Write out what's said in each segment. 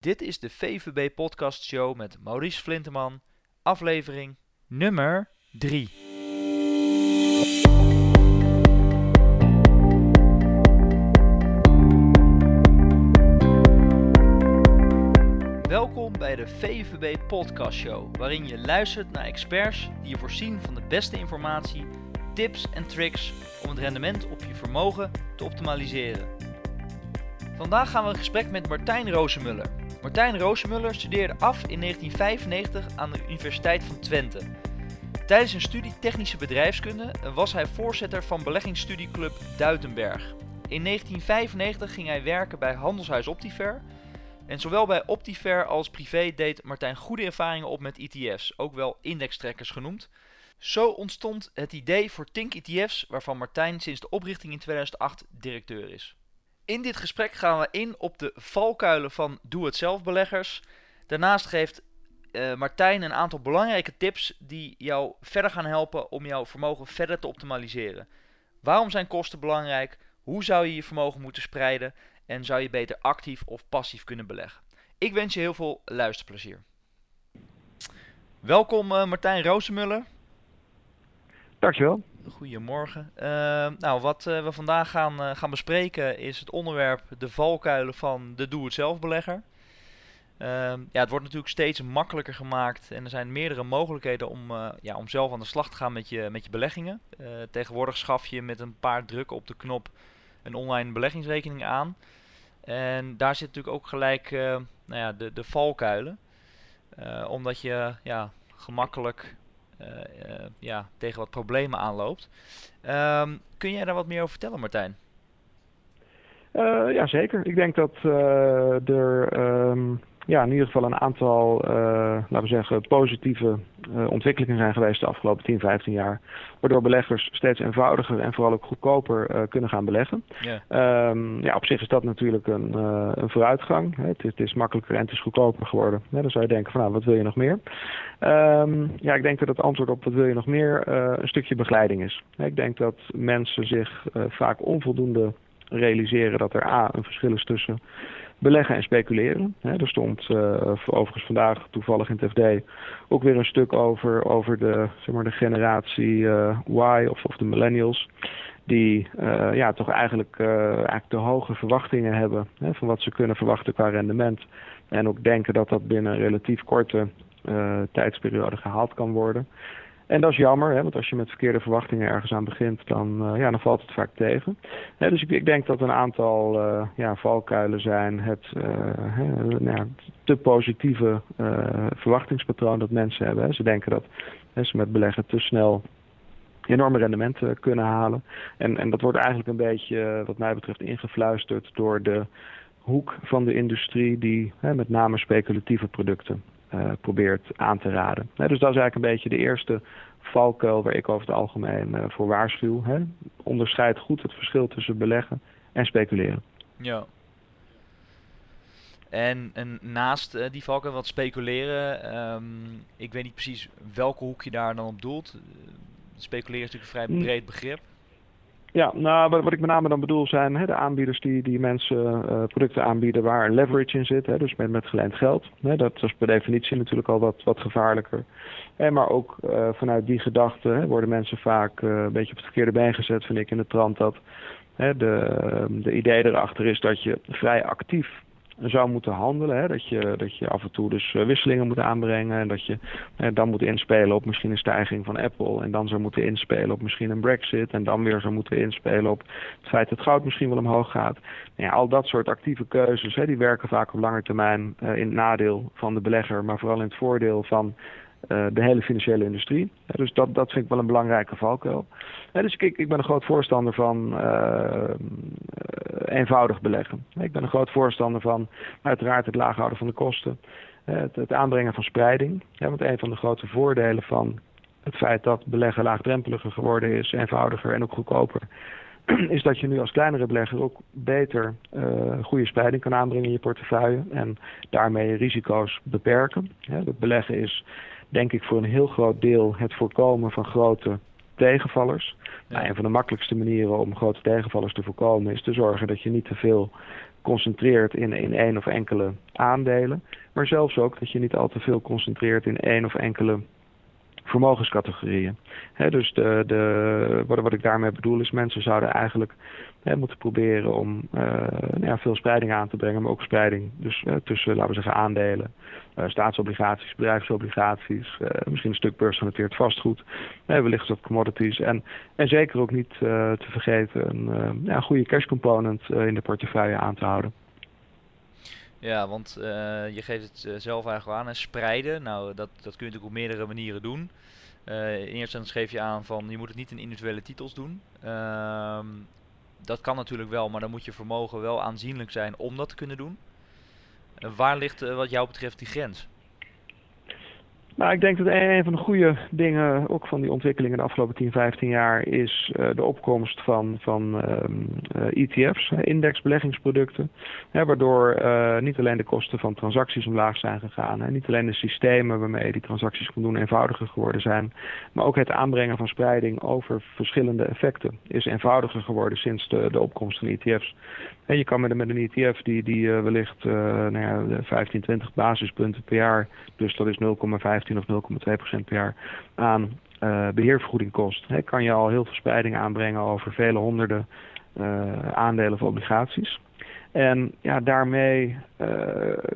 Dit is de VVB Podcast Show met Maurice Flinteman, aflevering nummer 3. Welkom bij de VVB Podcast Show, waarin je luistert naar experts die je voorzien van de beste informatie, tips en tricks om het rendement op je vermogen te optimaliseren. Vandaag gaan we in gesprek met Martijn Roosemuller. Martijn Roosemuller studeerde af in 1995 aan de Universiteit van Twente. Tijdens een studie technische bedrijfskunde was hij voorzitter van beleggingsstudieclub Duitenberg. In 1995 ging hij werken bij Handelshuis Optiver. En zowel bij Optiver als privé deed Martijn goede ervaringen op met ETF's, ook wel indextrekkers genoemd. Zo ontstond het idee voor Tink ETF's, waarvan Martijn sinds de oprichting in 2008 directeur is. In dit gesprek gaan we in op de valkuilen van doe-het-zelf beleggers. Daarnaast geeft uh, Martijn een aantal belangrijke tips die jou verder gaan helpen om jouw vermogen verder te optimaliseren. Waarom zijn kosten belangrijk? Hoe zou je je vermogen moeten spreiden? En zou je beter actief of passief kunnen beleggen? Ik wens je heel veel luisterplezier. Welkom uh, Martijn Roosemuller. Dankjewel. Goedemorgen. Uh, nou, wat uh, we vandaag gaan, uh, gaan bespreken is het onderwerp de valkuilen van de doe-het-zelf-belegger. Ehm, ja, het wordt natuurlijk steeds makkelijker gemaakt en er zijn meerdere mogelijkheden om, ja, om zelf aan de slag te gaan met je, met je beleggingen. tegenwoordig schaf je met een paar drukken op de knop een online beleggingsrekening aan. En daar zit natuurlijk ook gelijk nou ja, de, de valkuilen. omdat je ja, gemakkelijk eh, eh, ja, tegen wat problemen aanloopt. Um, kun jij daar wat meer over vertellen, Martijn? Uh, ja, zeker. Ik denk dat er um, ja, in ieder geval een aantal, laten we zeggen, positieve ontwikkelingen zijn geweest de afgelopen 10, 15 jaar. Waardoor beleggers steeds eenvoudiger en vooral ook goedkoper uh, kunnen gaan beleggen. Yeah. Um, ja, op zich is dat natuurlijk een, een vooruitgang. Hè. Het, is, het, is, makkelijker en het is goedkoper geworden. Ja, dan zou je denken van nou, wat wil je nog meer? Um, ja, ik denk dat het antwoord op wat wil je nog meer een stukje begeleiding is. Ik denk dat mensen zich vaak onvoldoende realiseren dat er A, een verschil is tussen beleggen en speculeren. er stond uh, overigens vandaag toevallig in het FD ook weer een stuk over, over de, zeg maar, de generatie uh, Y of, of de millennials. Die uh, ja, toch eigenlijk, eigenlijk de hoge verwachtingen hebben van wat ze kunnen verwachten qua rendement. En ook denken dat dat binnen een relatief korte tijdsperiode gehaald kan worden. En dat is jammer, hè, want als je met verkeerde verwachtingen ergens aan begint, dan, uh, ja, dan valt het vaak tegen. Hè, dus ik, ik, denk dat een aantal uh, ja, valkuilen zijn het uh, nou, te positieve verwachtingspatroon dat mensen hebben. Hè. Ze denken dat hè, ze met beleggen te snel enorme rendementen kunnen halen. En, en dat wordt eigenlijk een beetje, wat mij betreft, ingefluisterd door de hoek van de industrie die hè, met name speculatieve producten probeert aan te raden. dus dat is eigenlijk een beetje de eerste valkuil waar ik over het algemeen uh, voor waarschuw. Hè. Onderscheid goed het verschil tussen beleggen en speculeren. Ja. En, en naast uh, die valkuil wat speculeren, um, ik weet niet precies welke hoek je daar dan op doelt. Speculeren is natuurlijk een vrij breed begrip. Ja, nou, wat, wat, ik met name dan bedoel zijn hè, de aanbieders die, die mensen uh, producten aanbieden waar leverage in zit. Hè, dus met, met geleend geld. Hè, dat is per definitie natuurlijk al wat, wat gevaarlijker. Hè, maar ook uh, vanuit die gedachte hè, worden mensen vaak uh, een beetje op het verkeerde been gezet, vind ik, in de trant dat hè, de, de idee erachter is dat je vrij actief zou moeten handelen. Hè? Dat, je, dat je af en toe dus eh, wisselingen moet aanbrengen. En dat je eh, dan moet inspelen op misschien een stijging van Apple. En dan zou moeten inspelen op misschien een Brexit. En dan weer zou moeten inspelen op het feit dat goud misschien wel omhoog gaat. Nou ja, al dat soort actieve keuzes, hè, die werken vaak op lange termijn uh, in het nadeel van de belegger. Maar vooral in het voordeel van de hele financiële industrie. Dus dat, dat vind ik wel een belangrijke valkuil. Dus ik, ik ben een groot voorstander van eenvoudig beleggen. Ik ben een groot voorstander van uiteraard het laag houden van de kosten. Het, het, aanbrengen van spreiding. want een van de grote voordelen van het feit dat beleggen laagdrempeliger geworden is, eenvoudiger en ook goedkoper, is dat je nu als kleinere belegger ook beter goede spreiding kan aanbrengen in je portefeuille en daarmee risico's beperken. het beleggen is denk ik voor een heel groot deel het voorkomen van grote tegenvallers. Ja. Nou, een van de makkelijkste manieren om grote tegenvallers te voorkomen is te zorgen dat je niet te veel concentreert in, in één of enkele aandelen. Maar zelfs ook dat je niet al te veel concentreert in één of enkele vermogenscategorieën. dus de, de, wat, ik daarmee bedoel is, mensen zouden eigenlijk moeten proberen om nou ja, veel spreiding aan te brengen, maar ook spreiding dus, uh, tussen, laten we zeggen, aandelen, uh, staatsobligaties, bedrijfsobligaties, misschien een stuk beursgenoteerd vastgoed, wellicht wat commodities en, en zeker ook niet te vergeten een ja, goede cash component in de portefeuille aan te houden. Ja, want je geeft het zelf eigenlijk aan, en spreiden, nou dat, dat kun je natuurlijk op meerdere manieren doen. in eerste instantie geef je aan van je moet het niet in individuele titels doen. Ehm, dat kan natuurlijk wel, maar dan moet je vermogen wel aanzienlijk zijn om dat te kunnen doen. Uh, waar ligt uh, wat jou betreft die grens? Nou, ik denk dat een van de goede dingen, ook van die ontwikkelingen de afgelopen 10, 15 jaar, is uh, de opkomst van, van uh, uh, ETF's, indexbeleggingsproducten. Hè, waardoor uh, niet alleen de kosten van transacties omlaag zijn gegaan, hè, niet alleen de systemen waarmee je die transacties kon doen eenvoudiger geworden zijn, maar ook het aanbrengen van spreiding over verschillende effecten is eenvoudiger geworden sinds de, de opkomst van ETF's. En je kan met, met een ETF die, die wellicht nou ja, 15, 20 basispunten per jaar, dus dat is 0,15 of 0,2% per jaar aan uh, beheervergoeding kost, kan je al heel veel spreiding aanbrengen over vele honderden uh, aandelen of obligaties. En ja, daarmee uh,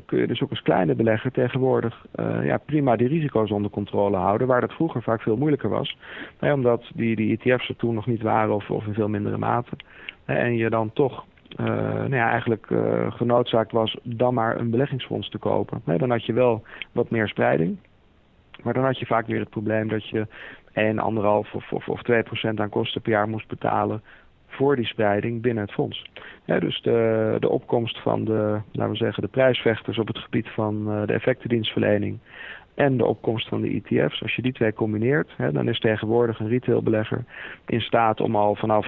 kun je dus ook als kleine belegger tegenwoordig ja, prima die risico's onder controle houden, waar dat vroeger vaak veel moeilijker was. Omdat die, die ETF's er toen nog niet waren of, of in veel mindere mate. en je dan toch uh, nou ja, eigenlijk genoodzaakt was dan maar een beleggingsfonds te kopen. Dan had je wel wat meer spreiding. Maar dan had je vaak weer het probleem dat je 1, 1,5 of, of, of 2 procent aan kosten per jaar moest betalen voor die spreiding binnen het fonds. Dus de, de opkomst van de, laten we zeggen, de prijsvechters op het gebied van uh, de effectendienstverlening en de opkomst van de ETF's, als je die twee combineert, hè, dan is tegenwoordig een retailbelegger in staat om al vanaf,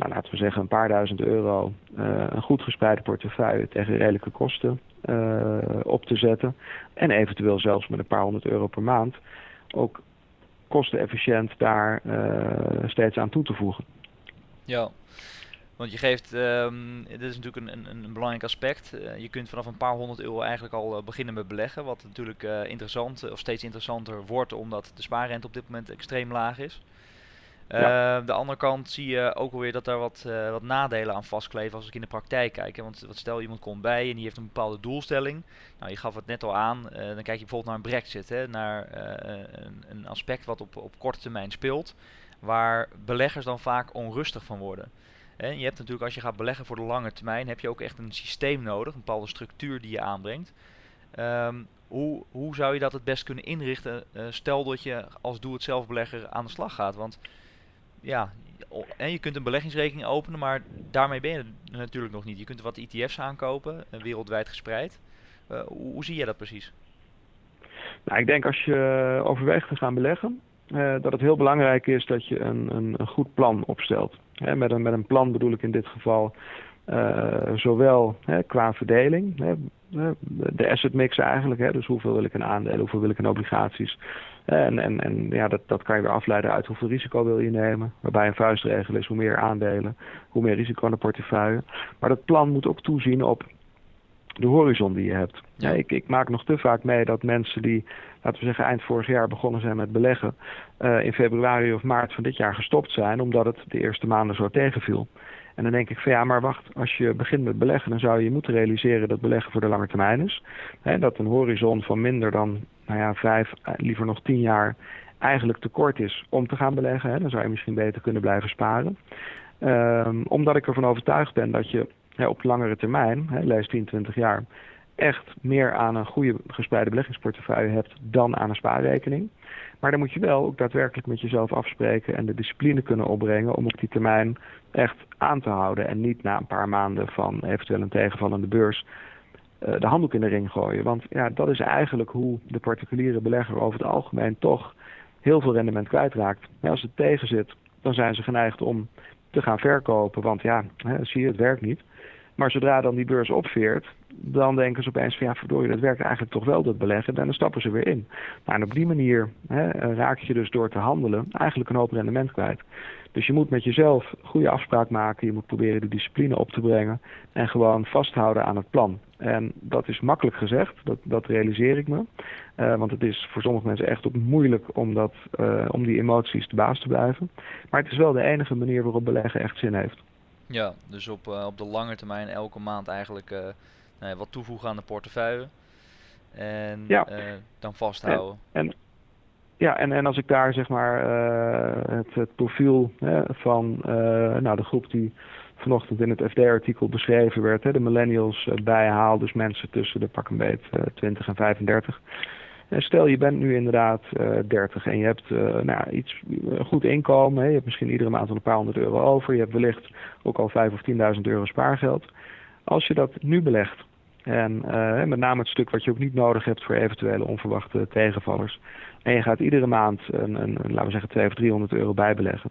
nou, laten we zeggen, een paar duizend euro uh, een goed gespreide portefeuille tegen redelijke kosten uh, op te zetten. En eventueel zelfs met een paar honderd euro per maand ook kostenefficiënt daar uh, steeds aan toe te voegen. Ja, want je geeft, um, dit is natuurlijk een, een, een belangrijk aspect. Je kunt vanaf een paar honderd euro eigenlijk al beginnen met beleggen. Wat natuurlijk interessant of steeds interessanter wordt omdat de spaarrente op dit moment extreem laag is. Ja. Uh, de andere kant zie je ook alweer dat er wat, uh, wat nadelen aan vastkleven als ik in de praktijk kijk. Hè. Want wat stel iemand komt bij en die heeft een bepaalde doelstelling. Nou, je gaf het net al aan. Uh, dan kijk je bijvoorbeeld naar een brexit. Hè, naar een, een, aspect wat op, op korte termijn speelt. Waar beleggers dan vaak onrustig van worden. En je hebt natuurlijk als je gaat beleggen voor de lange termijn. Heb je ook echt een systeem nodig. Een bepaalde structuur die je aanbrengt. Um, hoe, hoe zou je dat het best kunnen inrichten? stel dat je als doe-het-zelf belegger aan de slag gaat. Want ja, en je kunt een beleggingsrekening openen, maar daarmee ben je natuurlijk nog niet. Je kunt wat ETF's aankopen, eh, wereldwijd gespreid. Uh, hoe, zie jij dat precies? Nou, ik denk als je overweegt te gaan beleggen, uh, dat het heel belangrijk is dat je een, een, goed plan opstelt. Met, een, met een plan bedoel ik in dit geval zowel qua verdeling, de asset mix eigenlijk, dus hoeveel wil ik een aandelen, hoeveel wil ik een obligaties, en, en, en ja, dat, dat kan je weer afleiden uit hoeveel risico wil je nemen. Waarbij een vuistregel is hoe meer aandelen, hoe meer risico in de portefeuille. Maar dat plan moet ook toezien op de horizon die je hebt. Ja, ik, ik maak nog te vaak mee dat mensen die, laten we zeggen, eind vorig jaar begonnen zijn met beleggen, uh, in februari of maart van dit jaar gestopt zijn, omdat het de eerste maanden zo tegenviel. En dan denk ik van ja, maar wacht, als je begint met beleggen, dan zou je moeten realiseren dat beleggen voor de lange termijn is. Hè, dat een horizon van minder dan nou ja, vijf, eh, liever nog tien jaar eigenlijk te kort is om te gaan beleggen. Dan zou je misschien beter kunnen blijven sparen. Um, omdat ik ervan overtuigd ben dat je hè, op langere termijn, hè, lees 10, 20 jaar, echt meer aan een goede gespreide beleggingsportefeuille hebt dan aan een spaarrekening. Maar dan moet je wel ook daadwerkelijk met jezelf afspreken en de discipline kunnen opbrengen om op die termijn echt aan te houden. En niet na een paar maanden van eventueel een tegenvallende beurs uh, de handdoek in de ring gooien. Want ja, dat is eigenlijk hoe de particuliere belegger over het algemeen toch heel veel rendement kwijtraakt. Als het tegen zit, dan zijn ze geneigd om te gaan verkopen. Want ja, zie je, het werkt niet. Maar zodra dan die beurs opveert, dan denken ze opeens van ja, verdorie, dat werkt eigenlijk toch wel, dat beleggen. En dan stappen ze weer in. En op die manier hè, raak je dus door te handelen eigenlijk een hoop rendement kwijt. Dus je moet met jezelf goede afspraak maken. Je moet proberen de discipline op te brengen. En gewoon vasthouden aan het plan. En dat is makkelijk gezegd, dat, dat realiseer ik me. Uh, want het is voor sommige mensen echt ook moeilijk om, dat, uh, om die emoties te baas te blijven. Maar het is wel de enige manier waarop beleggen echt zin heeft. Ja, dus op, uh, op de lange termijn elke maand eigenlijk nou ja, wat toevoegen aan de portefeuille. En ja. dan vasthouden. En, en, ja, en, en als ik daar zeg maar het, het, profiel hè, van nou, de groep die vanochtend in het FD-artikel beschreven werd, hè, de millennials bijhaal, dus mensen tussen de pak een beet 20 en 35. Stel je bent nu inderdaad uh, 30 en je hebt uh, nou, iets goed inkomen. Hè. Je hebt misschien iedere maand een paar honderd euro over. Je hebt wellicht ook al 5 of 10.000 euro spaargeld. Als je dat nu belegt, en uh, met name het stuk wat je ook niet nodig hebt voor eventuele onverwachte tegenvallers. En je gaat iedere maand een, een, een laten we zeggen 200 of 300 euro bijbeleggen.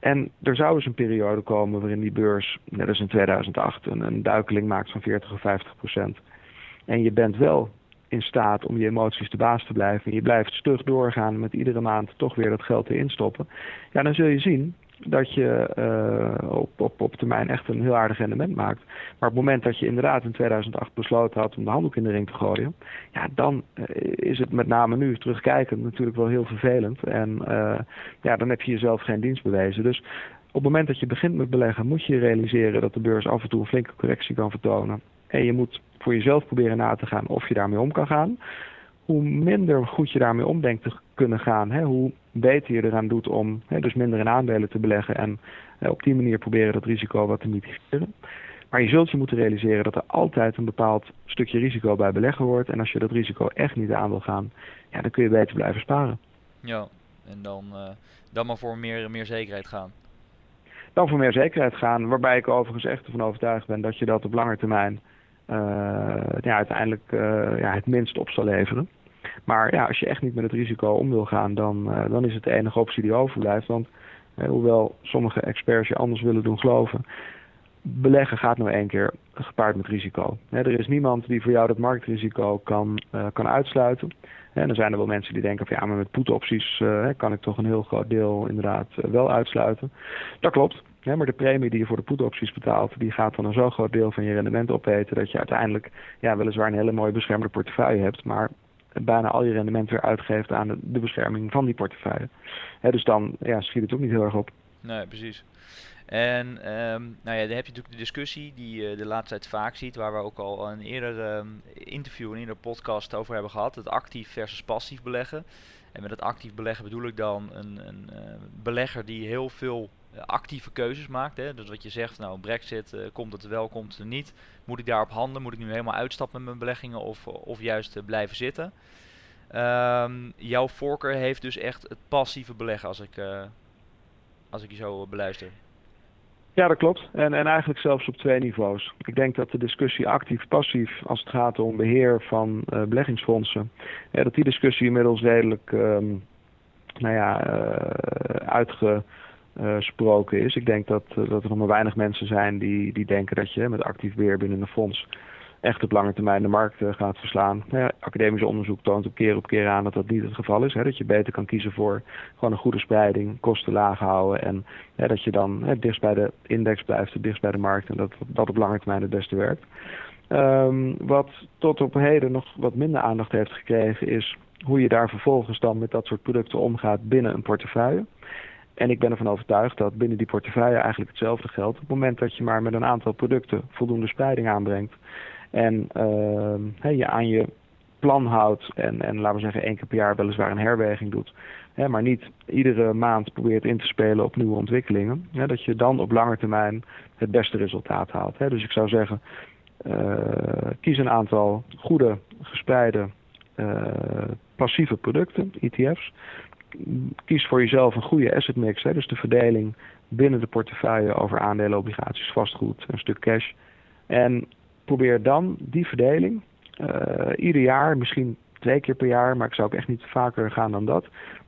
En er zou dus een periode komen waarin die beurs, net als in 2008, een, een duikeling maakt van 40 of 50 procent. En je bent wel in staat om je emoties te baas te blijven. En je blijft stug doorgaan met iedere maand toch weer dat geld te instoppen. Ja, dan zul je zien dat je uh, op, op, op termijn echt een heel aardig rendement maakt. Maar op het moment dat je inderdaad in 2008 besloten had om de handdoek in de ring te gooien, ja, dan uh, is het met name nu terugkijkend natuurlijk wel heel vervelend. En uh, ja, dan heb je jezelf geen dienst bewezen. Dus op het moment dat je begint met beleggen, moet je realiseren dat de beurs af en toe een flinke correctie kan vertonen. En je moet voor jezelf proberen na te gaan of je daarmee om kan gaan. Hoe minder goed je daarmee om denkt te kunnen gaan, hè, hoe beter je eraan doet om hè, dus minder in aandelen te beleggen en hè, op die manier proberen dat risico wat te mitigeren. Maar je zult je moeten realiseren dat er altijd een bepaald stukje risico bij beleggen wordt. En als je dat risico echt niet aan wil gaan, ja, dan kun je beter blijven sparen. Ja, en dan, uh, dan maar voor meer, meer zekerheid gaan. Dan voor meer zekerheid gaan, waarbij ik overigens echt ervan overtuigd ben dat je dat op lange termijn ja, uiteindelijk uh, ja, het minst op zal leveren. Maar ja, als je echt niet met het risico om wil gaan, dan, uh, dan is het de enige optie die overblijft. Want hoewel sommige experts je anders willen doen geloven, beleggen gaat nou één keer gepaard met risico. er is niemand die voor jou dat marktrisico kan, kan uitsluiten. En dan zijn er wel mensen die denken van ja, maar met put-opties kan ik toch een heel groot deel inderdaad wel uitsluiten. Dat klopt. Ja, maar de premie die je voor de put-opties betaalt, die gaat dan een zo groot deel van je rendement opeten dat je uiteindelijk ja, weliswaar een hele mooie beschermde portefeuille hebt, maar bijna al je rendement weer uitgeeft aan de, bescherming van die portefeuille. dus dan ja, schiet het ook niet heel erg op. Nee, precies. En um, nou ja, dan heb je natuurlijk de discussie die je de laatste tijd vaak ziet, waar we ook al een eerder um, interview, een eerder podcast over hebben gehad, het actief versus passief beleggen. En met het actief beleggen bedoel ik dan een, een uh, belegger die heel veel actieve keuzes maakt. Hè? Dus wat je zegt, nou brexit, uh, komt het wel, komt het niet. Moet ik daarop handelen? Moet ik nu helemaal uitstappen met mijn beleggingen of, of juist blijven zitten? Um, jouw voorkeur heeft dus echt het passieve beleggen als ik, als ik je zo beluister. Ja, dat klopt. En, en eigenlijk zelfs op twee niveaus. Ik denk dat de discussie actief-passief, als het gaat om beheer van beleggingsfondsen, ja, dat die discussie inmiddels redelijk um, nou ja, uh, uitgesproken is. Ik denk dat, uh, dat er nog maar weinig mensen zijn die, die denken dat je met actief beheer binnen een fonds echt op lange termijn de markt uh, gaat verslaan. Nou ja, academisch onderzoek toont op keer op keer aan dat dat niet het geval is. Hè, dat je beter kan kiezen voor gewoon een goede spreiding, kosten laag houden en hè, dat je dan het dichtst bij de index blijft, dichtst bij de markt en dat dat op lange termijn het beste werkt. Um, wat tot op heden nog wat minder aandacht heeft gekregen is hoe je daar vervolgens dan met dat soort producten omgaat binnen een portefeuille. En ik ben ervan overtuigd dat binnen die portefeuille eigenlijk hetzelfde geldt. Op het moment dat je maar met een aantal producten voldoende spreiding aanbrengt, en uh, je aan je plan houdt en, en laten we zeggen één keer per jaar weliswaar een herweging doet. Maar niet iedere maand probeert in te spelen op nieuwe ontwikkelingen. Dat je dan op lange termijn het beste resultaat haalt. Dus ik zou zeggen, uh, kies een aantal goede, gespreide, uh, passieve producten, ETF's. Kies voor jezelf een goede asset mix, hè, dus de verdeling binnen de portefeuille over aandelen, obligaties, vastgoed, een stuk cash. En probeer dan die verdeling uh, ieder jaar, misschien twee keer per jaar, maar ik zou ook echt niet vaker gaan dan dat,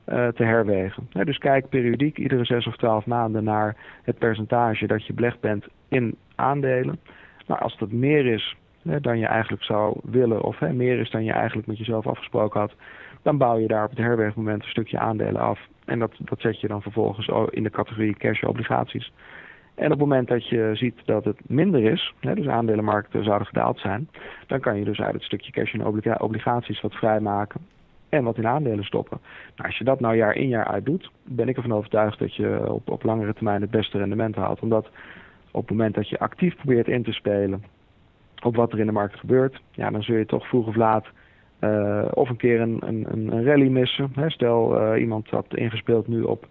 uh, te herwegen. dus kijk periodiek, iedere zes of twaalf maanden, naar het percentage dat je belegd bent in aandelen. Nou, als dat meer is dan je eigenlijk zou willen, of hè, meer is dan je eigenlijk met jezelf afgesproken had, dan bouw je daar op het herbergmoment een stukje aandelen af. En dat, dat zet je dan vervolgens in de categorie cash obligaties. En op het moment dat je ziet dat het minder is, hè, dus aandelenmarkten zouden gedaald zijn, dan kan je dus uit het stukje cash en obligaties wat vrijmaken en wat in aandelen stoppen. Nou, als je dat nou jaar in jaar uit doet, ben ik ervan overtuigd dat je op, op langere termijn het beste rendement haalt. Omdat op het moment dat je actief probeert in te spelen op wat er in de markt gebeurt, ja, dan zul je toch vroeg of laat uh, of een keer een, een, een rally missen. Hè. Stel, uh, iemand had ingespeeld nu op,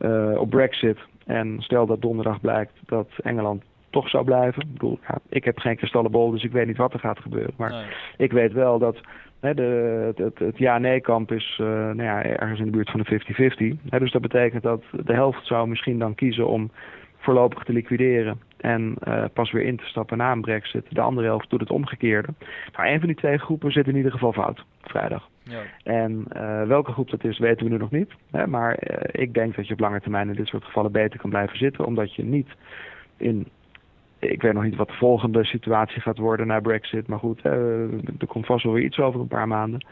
uh, op Brexit. En stel dat donderdag blijkt dat Engeland toch zou blijven. Ik bedoel, ja, ik heb geen kristallenbol, dus ik weet niet wat er gaat gebeuren. Maar nee. ik weet wel dat hè, de, het, het ja-nee-kamp is nou ja, ergens in de buurt van de 50-50. Dus dat betekent dat de helft zou misschien dan kiezen om voorlopig te liquideren en uh, pas weer in te stappen na een brexit. De andere helft doet het omgekeerde. Nou, een van die twee groepen zit in ieder geval fout, vrijdag. Ja. En uh, welke groep dat is, weten we nu nog niet. Hè? Maar uh, ik denk dat je op lange termijn in dit soort gevallen beter kan blijven zitten, omdat je niet in ik weet nog niet wat de volgende situatie gaat worden na Brexit. Maar goed, er komt vast wel weer iets over een paar maanden.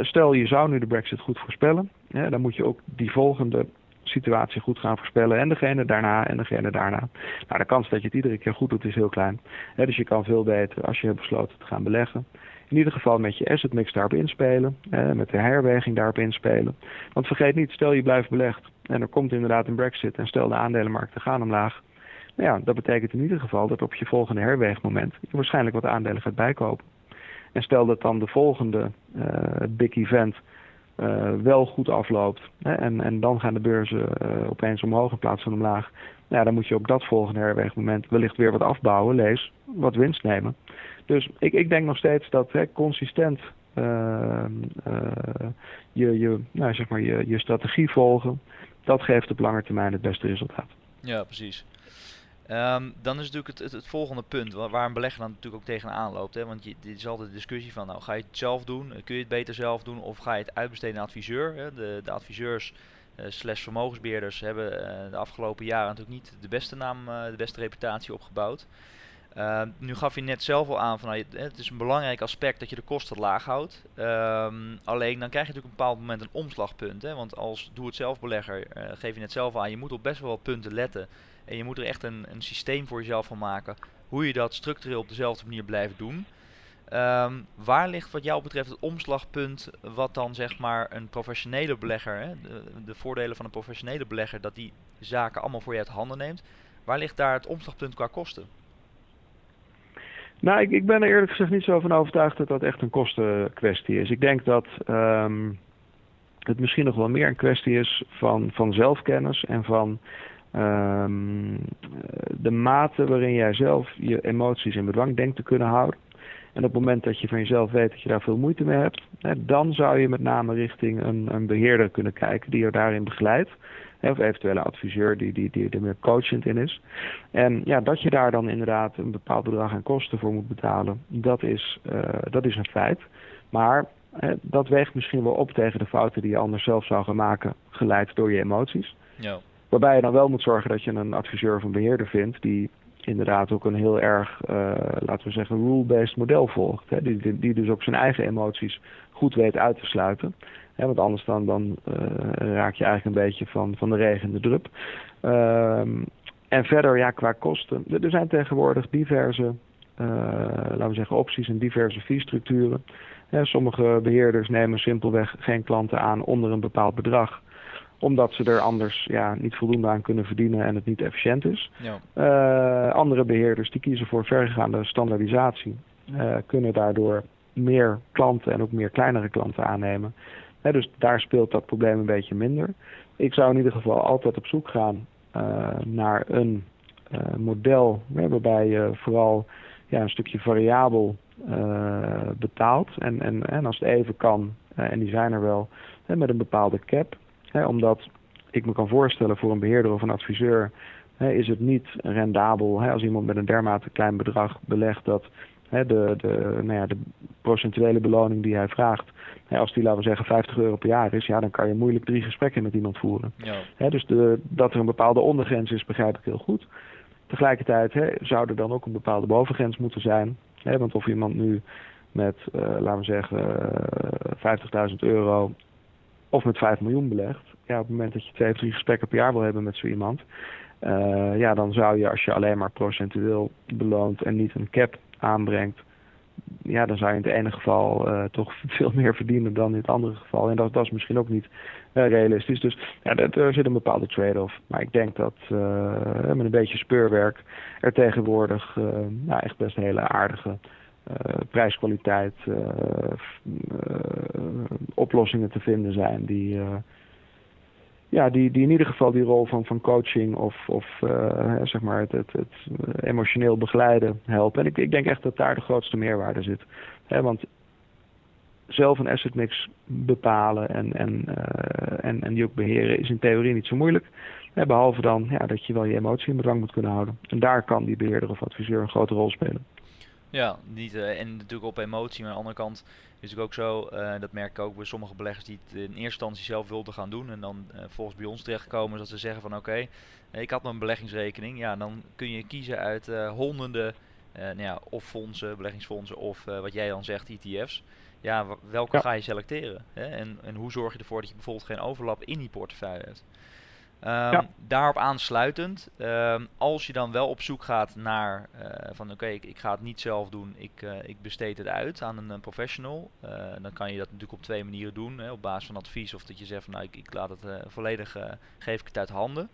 Stel je zou nu de Brexit goed voorspellen. Dan moet je ook die volgende situatie goed gaan voorspellen. En degene daarna en degene daarna. Nou, de kans dat je het iedere keer goed doet is heel klein. dus je kan veel beter als je hebt besloten te gaan beleggen. In ieder geval met je asset mix daarop inspelen. met de herweging daarop inspelen. Want vergeet niet, stel je blijft belegd. En er komt inderdaad een brexit. En stel de aandelenmarkten gaan omlaag. Nou ja, dat betekent in ieder geval dat op je volgende herweegmoment je waarschijnlijk wat aandelen gaat bijkopen. En stel dat dan de volgende uh, big event uh, wel goed afloopt. Hè, en, en dan gaan de beurzen uh, opeens omhoog in plaats van omlaag. Nou, ja, dan moet je op dat volgende herweegmoment wellicht weer wat afbouwen, lees, wat winst nemen. Dus ik, ik denk nog steeds dat hè, consistent uh, je, je, nou, zeg maar je, je strategie volgen, dat geeft op lange termijn het beste resultaat. Ja, precies. Um, dan is natuurlijk het, het, volgende punt waar, een belegger dan natuurlijk ook tegenaan loopt. Hè? Want dit is altijd de discussie van, nou ga je het zelf doen, kun je het beter zelf doen of ga je het uitbesteden aan adviseur. Hè? De, de adviseurs uh, slash vermogensbeheerders hebben uh, de afgelopen jaren natuurlijk niet de beste naam, de beste reputatie opgebouwd. Ehm, nu gaf je net zelf al aan van nou, het is een belangrijk aspect dat je de kosten laag houdt. Um, alleen dan krijg je natuurlijk op een bepaald moment een omslagpunt. Hè? Want als doe-het-zelf belegger geef je net zelf aan, je moet op best wel wat punten letten en je moet er echt een, een systeem voor jezelf van maken hoe je dat structureel op dezelfde manier blijft doen. Um, waar ligt wat jou betreft het omslagpunt wat dan zeg maar een professionele belegger, hè, de, de, voordelen van een professionele belegger, dat die zaken allemaal voor je uit handen neemt. Waar ligt daar het omslagpunt qua kosten? Nou, ik, ik ben er eerlijk gezegd niet zo van overtuigd dat dat echt een kostenkwestie is. Ik denk dat um, het misschien nog wel meer een kwestie is van, van zelfkennis en van Um, de mate waarin jij zelf je emoties in bedwang denkt te kunnen houden. En op het moment dat je van jezelf weet dat je daar veel moeite mee hebt, hè, dan zou je met name richting een, een beheerder kunnen kijken die je daarin begeleidt. Of eventueel een adviseur die, die, die er meer coachend in is. En ja, dat je daar dan inderdaad een bepaald bedrag aan kosten voor moet betalen, dat is, uh, dat is een feit. Maar dat weegt misschien wel op tegen de fouten die je anders zelf zou gaan maken, geleid door je emoties. Ja. Waarbij je dan wel moet zorgen dat je een adviseur of een beheerder vindt die inderdaad ook een heel erg, uh, laten we zeggen, rule-based model volgt. Hè? Die, die, dus ook zijn eigen emoties goed weet uit te sluiten. Hè? Want anders dan, dan uh, raak je eigenlijk een beetje van, van de regen de drup. Um, en verder, ja, qua kosten. Er zijn tegenwoordig diverse, uh, laten we zeggen, opties en diverse fee-structuren. Sommige beheerders nemen simpelweg geen klanten aan onder een bepaald bedrag omdat ze er anders ja, niet voldoende aan kunnen verdienen en het niet efficiënt is. Ja. Uh, andere beheerders die kiezen voor verregaande standaardisatie. Uh, kunnen daardoor meer klanten en ook meer kleinere klanten aannemen. dus daar speelt dat probleem een beetje minder. Ik zou in ieder geval altijd op zoek gaan uh, naar een model waarbij je vooral ja, een stukje variabel betaalt. En, en, en als het even kan, en die zijn er wel, met een bepaalde cap omdat ik me kan voorstellen voor een beheerder of een adviseur is het niet rendabel als iemand met een dermate klein bedrag belegt dat de, de, nou ja, de procentuele beloning die hij vraagt, als die laten we zeggen 50 euro per jaar is, ja, dan kan je moeilijk drie gesprekken met iemand voeren. Ja. dus de, dat er een bepaalde ondergrens is, begrijp ik heel goed. Tegelijkertijd zou er dan ook een bepaalde bovengrens moeten zijn. Want of iemand nu met, laten we zeggen, 50.000 euro of met 5 miljoen belegt. Ja, op het moment dat je twee of drie gesprekken per jaar wil hebben met zo iemand. ja, dan zou je als je alleen maar procentueel beloont en niet een cap aanbrengt, ja, dan zou je in het ene geval uh, toch veel meer verdienen dan in het andere geval. En dat, dat is misschien ook niet uh, realistisch. Dus ja, er zit een bepaalde trade-off. Maar ik denk dat met een beetje speurwerk er tegenwoordig nou, echt best hele aardige prijskwaliteit oplossingen te vinden zijn die ja, die, die in ieder geval die rol van, van coaching of, of zeg maar het, het, emotioneel begeleiden helpen. En ik, ik denk echt dat daar de grootste meerwaarde zit. Hè, want zelf een asset mix bepalen en, en, en, en die ook beheren is in theorie niet zo moeilijk. Hè, behalve dan ja, dat je wel je emotie in bedwang moet kunnen houden. En daar kan die beheerder of adviseur een grote rol spelen. Ja, niet, uh, en natuurlijk op emotie, maar aan de andere kant is het ook zo, uh, dat merk ik ook bij sommige beleggers die het in eerste instantie zelf wilden gaan doen en dan uh, volgens bij ons terechtkomen dat ze zeggen van oké, ik had mijn beleggingsrekening, ja dan kun je kiezen uit honderden, nou ja, of fondsen, beleggingsfondsen of wat jij dan zegt, ETF's. Ja, welke ja. ga je selecteren? Hè? En, en hoe zorg je ervoor dat je bijvoorbeeld geen overlap in die portefeuille hebt? Um, Daarop aansluitend, um, als je dan wel op zoek gaat naar uh, van oké, ik, ik, ga het niet zelf doen, ik, uh, ik besteed het uit aan een, een professional. Uh, dan kan je dat natuurlijk op twee manieren doen, hè, op basis van advies of dat je zegt van nou ik, ik laat het volledig, geef ik het uit handen.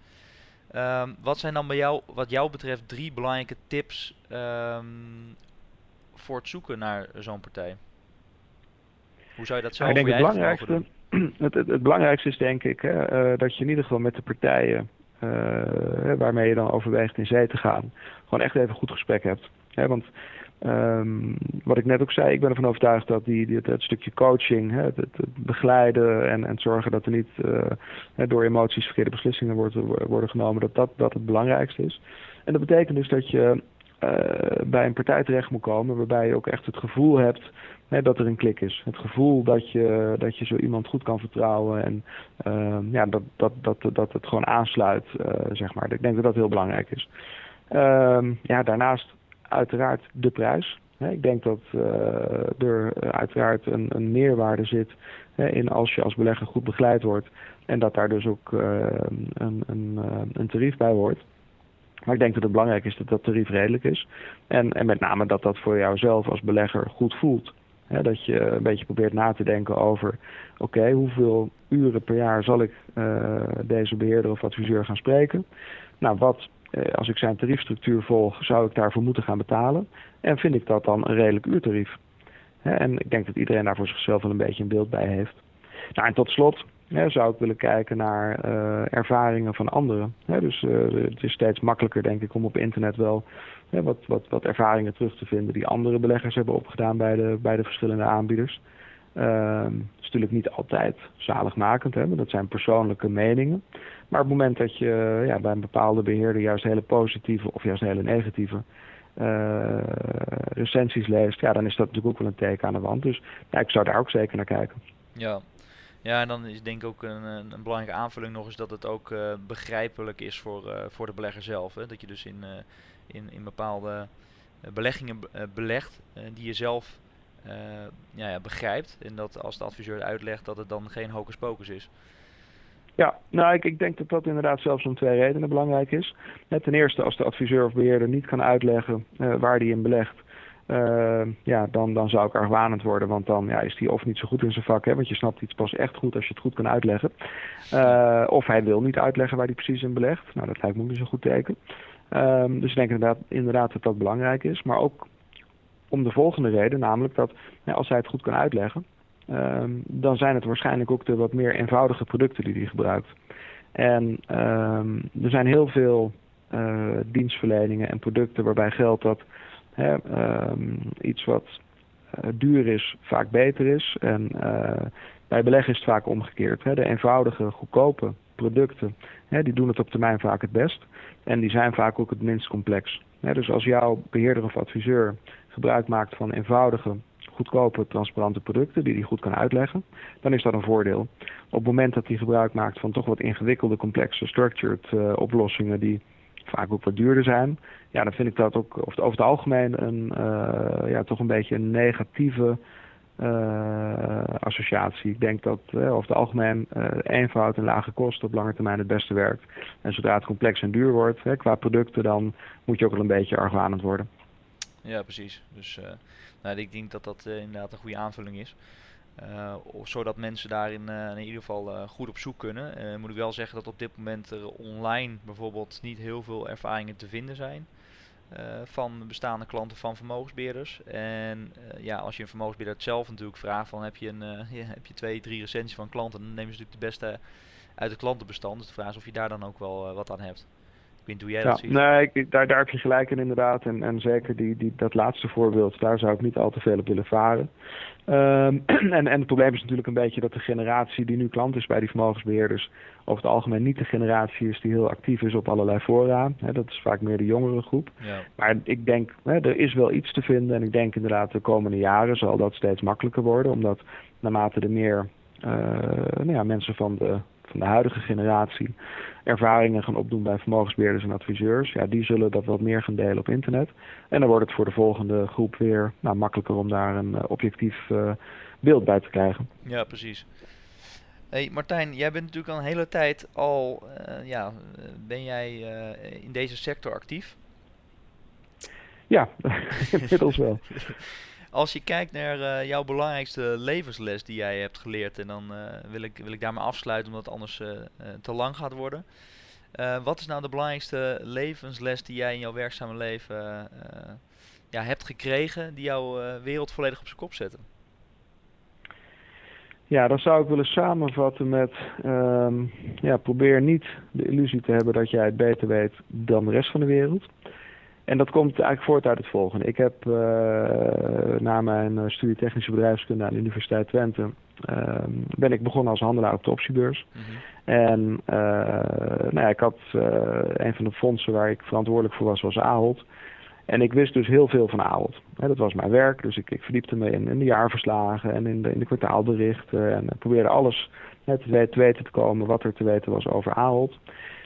Um, wat zijn dan bij jou, wat jou betreft, drie belangrijke tips voor het zoeken naar zo'n partij? Hoe zou je dat zelf ik denk het belangrijkste, het, het, het, belangrijkste is denk ik hè, uh, dat je in ieder geval met de partijen uh, waarmee je dan overweegt in zee te gaan, gewoon echt even goed gesprek hebt. Hè, want um, wat ik net ook zei, ik ben ervan overtuigd dat die, het, stukje coaching, hè, het, begeleiden en, en zorgen dat er niet uh, door emoties verkeerde beslissingen worden, worden genomen, dat, dat dat het belangrijkste is. En dat betekent dus dat je bij een partij terecht moet komen waarbij je ook echt het gevoel hebt hè, dat er een klik is. Het gevoel dat je, dat je zo iemand goed kan vertrouwen en uh, ja, dat, dat, dat, dat het gewoon aansluit, uh, zeg maar. Ik denk dat dat heel belangrijk is. Uh, ja, daarnaast uiteraard de prijs. Ik denk dat uh, er uiteraard een, een meerwaarde zit in als je als belegger goed begeleid wordt. En dat daar dus ook een, een, een tarief bij hoort. Maar ik denk dat het belangrijk is dat dat tarief redelijk is. En, en met name dat dat voor jouzelf als belegger goed voelt dat je een beetje probeert na te denken over, oké, hoeveel uren per jaar zal ik uh, deze beheerder of adviseur gaan spreken? Nou, wat, uh, als ik zijn tariefstructuur volg, zou ik daarvoor moeten gaan betalen? En vind ik dat dan een redelijk uurtarief? en ik denk dat iedereen daar voor zichzelf wel een beetje een beeld bij heeft. Nou, en tot slot zou ik willen kijken naar uh, ervaringen van anderen. dus het is steeds makkelijker, denk ik, om op internet wel wat, wat, wat ervaringen terug te vinden die andere beleggers hebben opgedaan bij de, bij de verschillende aanbieders. Uh, dat is natuurlijk niet altijd zaligmakend, hè, dat zijn persoonlijke meningen. Maar op het moment dat je ja, bij een bepaalde beheerder juist hele positieve of juist hele negatieve uh, recensies leest, ja, dan is dat natuurlijk ook wel een teken aan de wand. Dus ja, ik zou daar ook zeker naar kijken. Ja, ja, en dan is denk ik ook een, een belangrijke aanvulling nog eens dat het ook uh, begrijpelijk is voor, uh, voor de belegger zelf. Hè? Dat je dus in, uh, in, in bepaalde beleggingen belegt die je zelf ja, ja, begrijpt. En dat als de adviseur uitlegt dat het dan geen hocus pocus is. Ja, nou ik, ik denk dat dat inderdaad zelfs om twee redenen belangrijk is. Ten eerste als de adviseur of beheerder niet kan uitleggen waar die in belegt uh, ja, dan, dan zou ik argwanend worden. Want dan ja, is hij of niet zo goed in zijn vak. Hè, want je snapt iets pas echt goed als je het goed kan uitleggen. Uh, of hij wil niet uitleggen waar hij precies in belegt. Nou, dat lijkt me niet zo'n goed teken. Uh, dus ik denk inderdaad, inderdaad dat dat belangrijk is. Maar ook om de volgende reden. Namelijk dat als hij het goed kan uitleggen. Ehm, dan zijn het waarschijnlijk ook de wat meer eenvoudige producten die hij gebruikt. En ehm, er zijn heel veel uh, dienstverleningen en producten waarbij geldt dat Hè, um, iets wat uh, duur is, vaak beter is. En uh, bij beleggen is het vaak omgekeerd. Hè. De eenvoudige, goedkope producten, hè, die doen het op termijn vaak het best. En die zijn vaak ook het minst complex. Hè, dus als jouw beheerder of adviseur gebruik maakt van eenvoudige, goedkope, transparante producten die hij goed kan uitleggen, dan is dat een voordeel. Op het moment dat hij gebruik maakt van toch wat ingewikkelde, complexe, structured uh, oplossingen die vaak ook wat duurder zijn. Ja, dan vind ik dat ook over het algemeen een, ja, toch een beetje een negatieve associatie. Ik denk dat over het algemeen eenvoud en lage kosten op lange termijn het beste werkt. En zodra het complex en duur wordt qua producten, dan moet je ook wel een beetje argwanend worden. Ja, precies. Dus nou, ik denk dat dat inderdaad een goede aanvulling is. Uh, zodat mensen daarin uh, in ieder geval uh, goed op zoek kunnen. moet ik wel zeggen dat op dit moment er online bijvoorbeeld niet heel veel ervaringen te vinden zijn. van bestaande klanten van vermogensbeheerders. En ja, als je een vermogensbeheerder zelf natuurlijk vraagt van heb je, een, heb je twee, drie recensies van klanten, dan nemen ze natuurlijk de beste uit het klantenbestand. Dus de vraag is of je daar dan ook wel wat aan hebt. Ik weet hoe jij dat ziet. Nee, ik, daar, daar heb je gelijk in inderdaad. En, en zeker die, die, dat laatste voorbeeld, daar zou ik niet al te veel op willen varen. Um, en, en het probleem is natuurlijk een beetje dat de generatie die nu klant is bij die vermogensbeheerders over het algemeen niet de generatie is die heel actief is op allerlei fora. He, dat is vaak meer de jongere groep. Ja. Maar ik denk, he, er is wel iets te vinden en ik denk inderdaad de komende jaren zal dat steeds makkelijker worden. Omdat naarmate er meer uh, nou ja, mensen van de van de huidige generatie ervaringen gaan opdoen bij vermogensbeheerders en adviseurs, ja, die zullen dat wat meer gaan delen op internet. En dan wordt het voor de volgende groep weer nou, makkelijker om daar een uh, objectief uh, beeld bij te krijgen. Ja, precies. Hey Martijn, jij bent natuurlijk al een hele tijd al, uh, ja, ben jij in deze sector actief? Ja, inmiddels wel. Als je kijkt naar uh, jouw belangrijkste levensles die jij hebt geleerd, en dan uh, wil, ik, wil ik daarmee afsluiten omdat het anders uh, te lang gaat worden. wat is nou de belangrijkste levensles die jij in jouw werkzame leven ja, hebt gekregen, die jouw wereld volledig op zijn kop zetten? Ja, dan zou ik willen samenvatten met um, ja, probeer niet de illusie te hebben dat jij het beter weet dan de rest van de wereld. En dat komt eigenlijk voort uit het volgende. Ik heb uh, na mijn eh, studie technische bedrijfskunde aan de Universiteit Twente... Uh, ben ik begonnen als handelaar op de optiebeurs. Mhm. En uh, nou ja, ik had een van de fondsen waar ik verantwoordelijk voor was, was Ahold. En ik wist dus heel veel van Ahold. dat was mijn werk, dus ik, ik verdiepte me in, in, de jaarverslagen en in de, in de kwartaalberichten. En probeerde alles te, te weten te komen wat er te weten was over Ahold.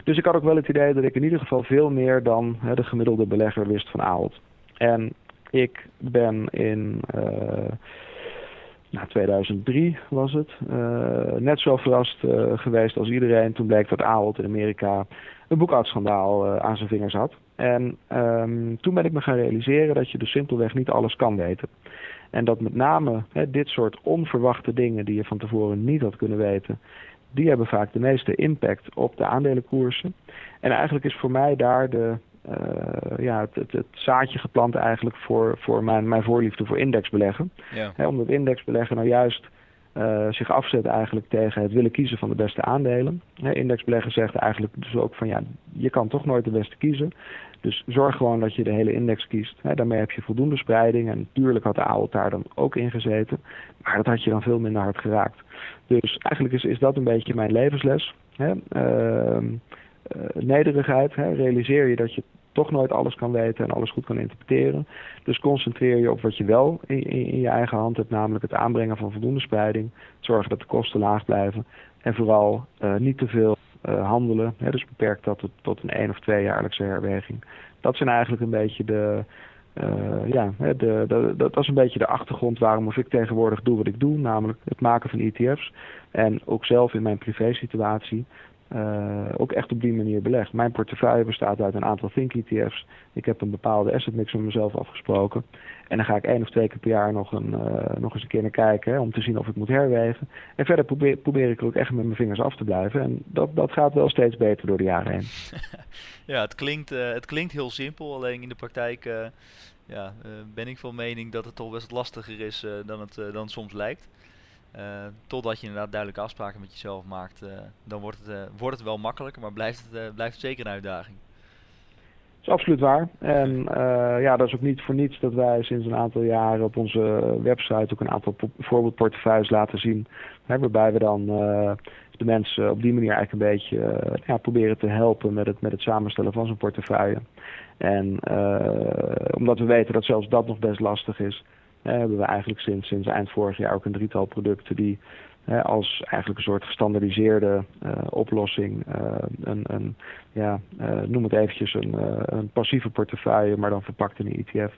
Dus ik had ook wel het idee dat ik in ieder geval veel meer dan hè, de gemiddelde belegger wist van Ahold. En ik ben in uh, nou, 2003 was het, uh, net zo verrast uh, geweest als iedereen. Toen bleek dat Ahold in Amerika een boekhoudschandaal aan zijn vingers had. En um, toen ben ik me gaan realiseren dat je dus simpelweg niet alles kan weten. En dat met name hè, dit soort onverwachte dingen die je van tevoren niet had kunnen weten, die hebben vaak de meeste impact op de aandelenkoersen. En eigenlijk is voor mij daar de, uh, ja, het, het, het, zaadje geplant eigenlijk voor, voor mijn, mijn voorliefde voor indexbeleggen. Ja. omdat indexbeleggen nou juist uh, zich afzet eigenlijk tegen het willen kiezen van de beste aandelen. He, indexbeleggen zegt eigenlijk dus ook van ja, je kan toch nooit de beste kiezen. Dus zorg gewoon dat je de hele index kiest. He, daarmee heb je voldoende spreiding. En natuurlijk had de AOL daar dan ook in gezeten. Maar dat had je dan veel minder hard geraakt. Dus eigenlijk is, is dat een beetje mijn levensles. Hè? Uh, nederigheid. Realiseer je dat je toch nooit alles kan weten en alles goed kan interpreteren. Dus concentreer je op wat je wel in, je eigen hand hebt, namelijk het aanbrengen van voldoende spreiding. Zorgen dat de kosten laag blijven. En vooral uh, niet te veel handelen. Hè? Dus beperk dat tot, tot een één of twee jaarlijkse herweging. Dat zijn eigenlijk een beetje de, uh, ja, de, dat is een beetje de achtergrond waarom ik tegenwoordig doe wat ik doe, namelijk het maken van ETF's. En ook zelf in mijn privésituatie uh, ook echt op die manier belegd. Mijn portefeuille bestaat uit een aantal Think ETF's. Ik heb een bepaalde asset mix met mezelf afgesproken. En dan ga ik één of twee keer per jaar nog, een, uh, nog eens een keer naar kijken om te zien of ik moet herwegen. En verder probeer, probeer ik ook echt met mijn vingers af te blijven. En dat, dat gaat wel steeds beter door de jaren heen. ja, het klinkt, uh, het klinkt heel simpel, alleen in de praktijk ja, ben ik van mening dat het toch best lastiger is dan het dan soms lijkt. Totdat je inderdaad duidelijke afspraken met jezelf maakt, dan wordt het, wordt het wel makkelijker, maar blijft het, blijft het zeker een uitdaging. Absoluut waar. En ja, dat is ook niet voor niets dat wij sinds een aantal jaren op onze website ook een aantal voorbeeldportefeuilles laten zien. Waarbij we dan de mensen op die manier eigenlijk een beetje ja, proberen te helpen met het, met het samenstellen van zo'n portefeuille. En omdat we weten dat zelfs dat nog best lastig is, hebben we eigenlijk sinds, sinds eind vorig jaar ook een drietal producten die als eigenlijk een soort gestandardiseerde oplossing. een, een, ja, noem het eventjes een, een passieve portefeuille, maar dan verpakt in een ETF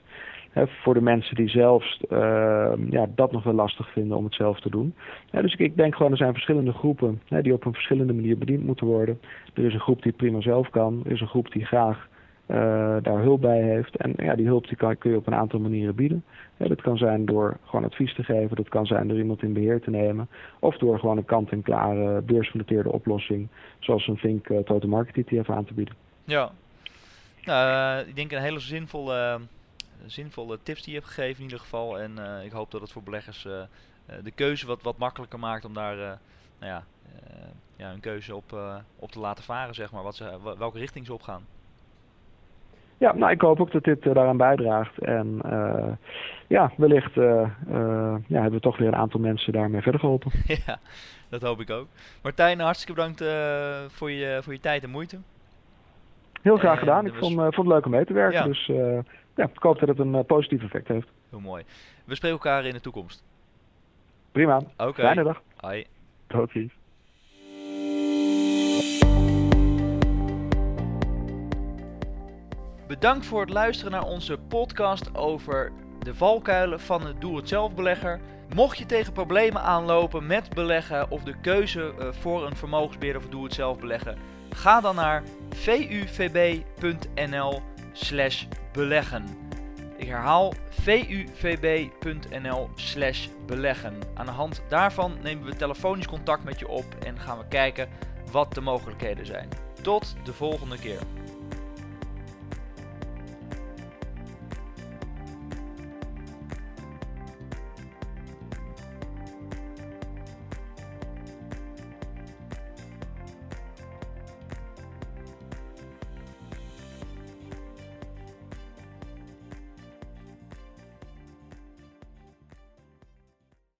voor de mensen die zelfs uh, ja, dat nog wel lastig vinden om het zelf te doen. dus ik, ik, denk gewoon, er zijn verschillende groepen die op een verschillende manier bediend moeten worden. Er is een groep die prima zelf kan. Er is een groep die graag daar hulp bij heeft. En ja, die hulp die kan, kun je op een aantal manieren bieden. dat kan zijn door gewoon advies te geven. Dat kan zijn door iemand in beheer te nemen. Of door gewoon een kant-en-klare beursgenoteerde oplossing. Zoals een Vink uh, Total Market ETF aan te bieden. Ja, nou, ik denk een hele zinvolle zinvolle tips die je hebt gegeven in ieder geval. En uh, ik hoop dat het voor beleggers uh, de keuze wat, wat makkelijker maakt om daar nou ja, ja, een keuze op, op te laten varen, zeg maar. Wat ze, welke richting ze op gaan. Ja, nou, ik hoop ook dat dit daaraan bijdraagt. En ja, wellicht ja, hebben we toch weer een aantal mensen daarmee verder geholpen. ja, dat hoop ik ook. Martijn, hartstikke bedankt voor, je, voor je tijd en moeite. Heel graag gedaan. Ik vond, vond het leuk om mee te werken. Dus ja, ik hoop dat het een uh, positief effect heeft. Heel mooi. We spreken elkaar in de toekomst. Prima. Oké. Okay. Fijne dag. Hoi. Tot ziens. Bedankt voor het luisteren naar onze podcast over de valkuilen van het doe-het-zelf belegger. Mocht je tegen problemen aanlopen met beleggen of de keuze uh, voor een vermogensbeheerder of doe-het-zelf beleggen, ga dan naar vuvb.nl slash beleggen. Ik herhaal vuvb.nl slash beleggen. Aan de hand daarvan nemen we telefonisch contact met je op en gaan we kijken wat de mogelijkheden zijn. Tot de volgende keer.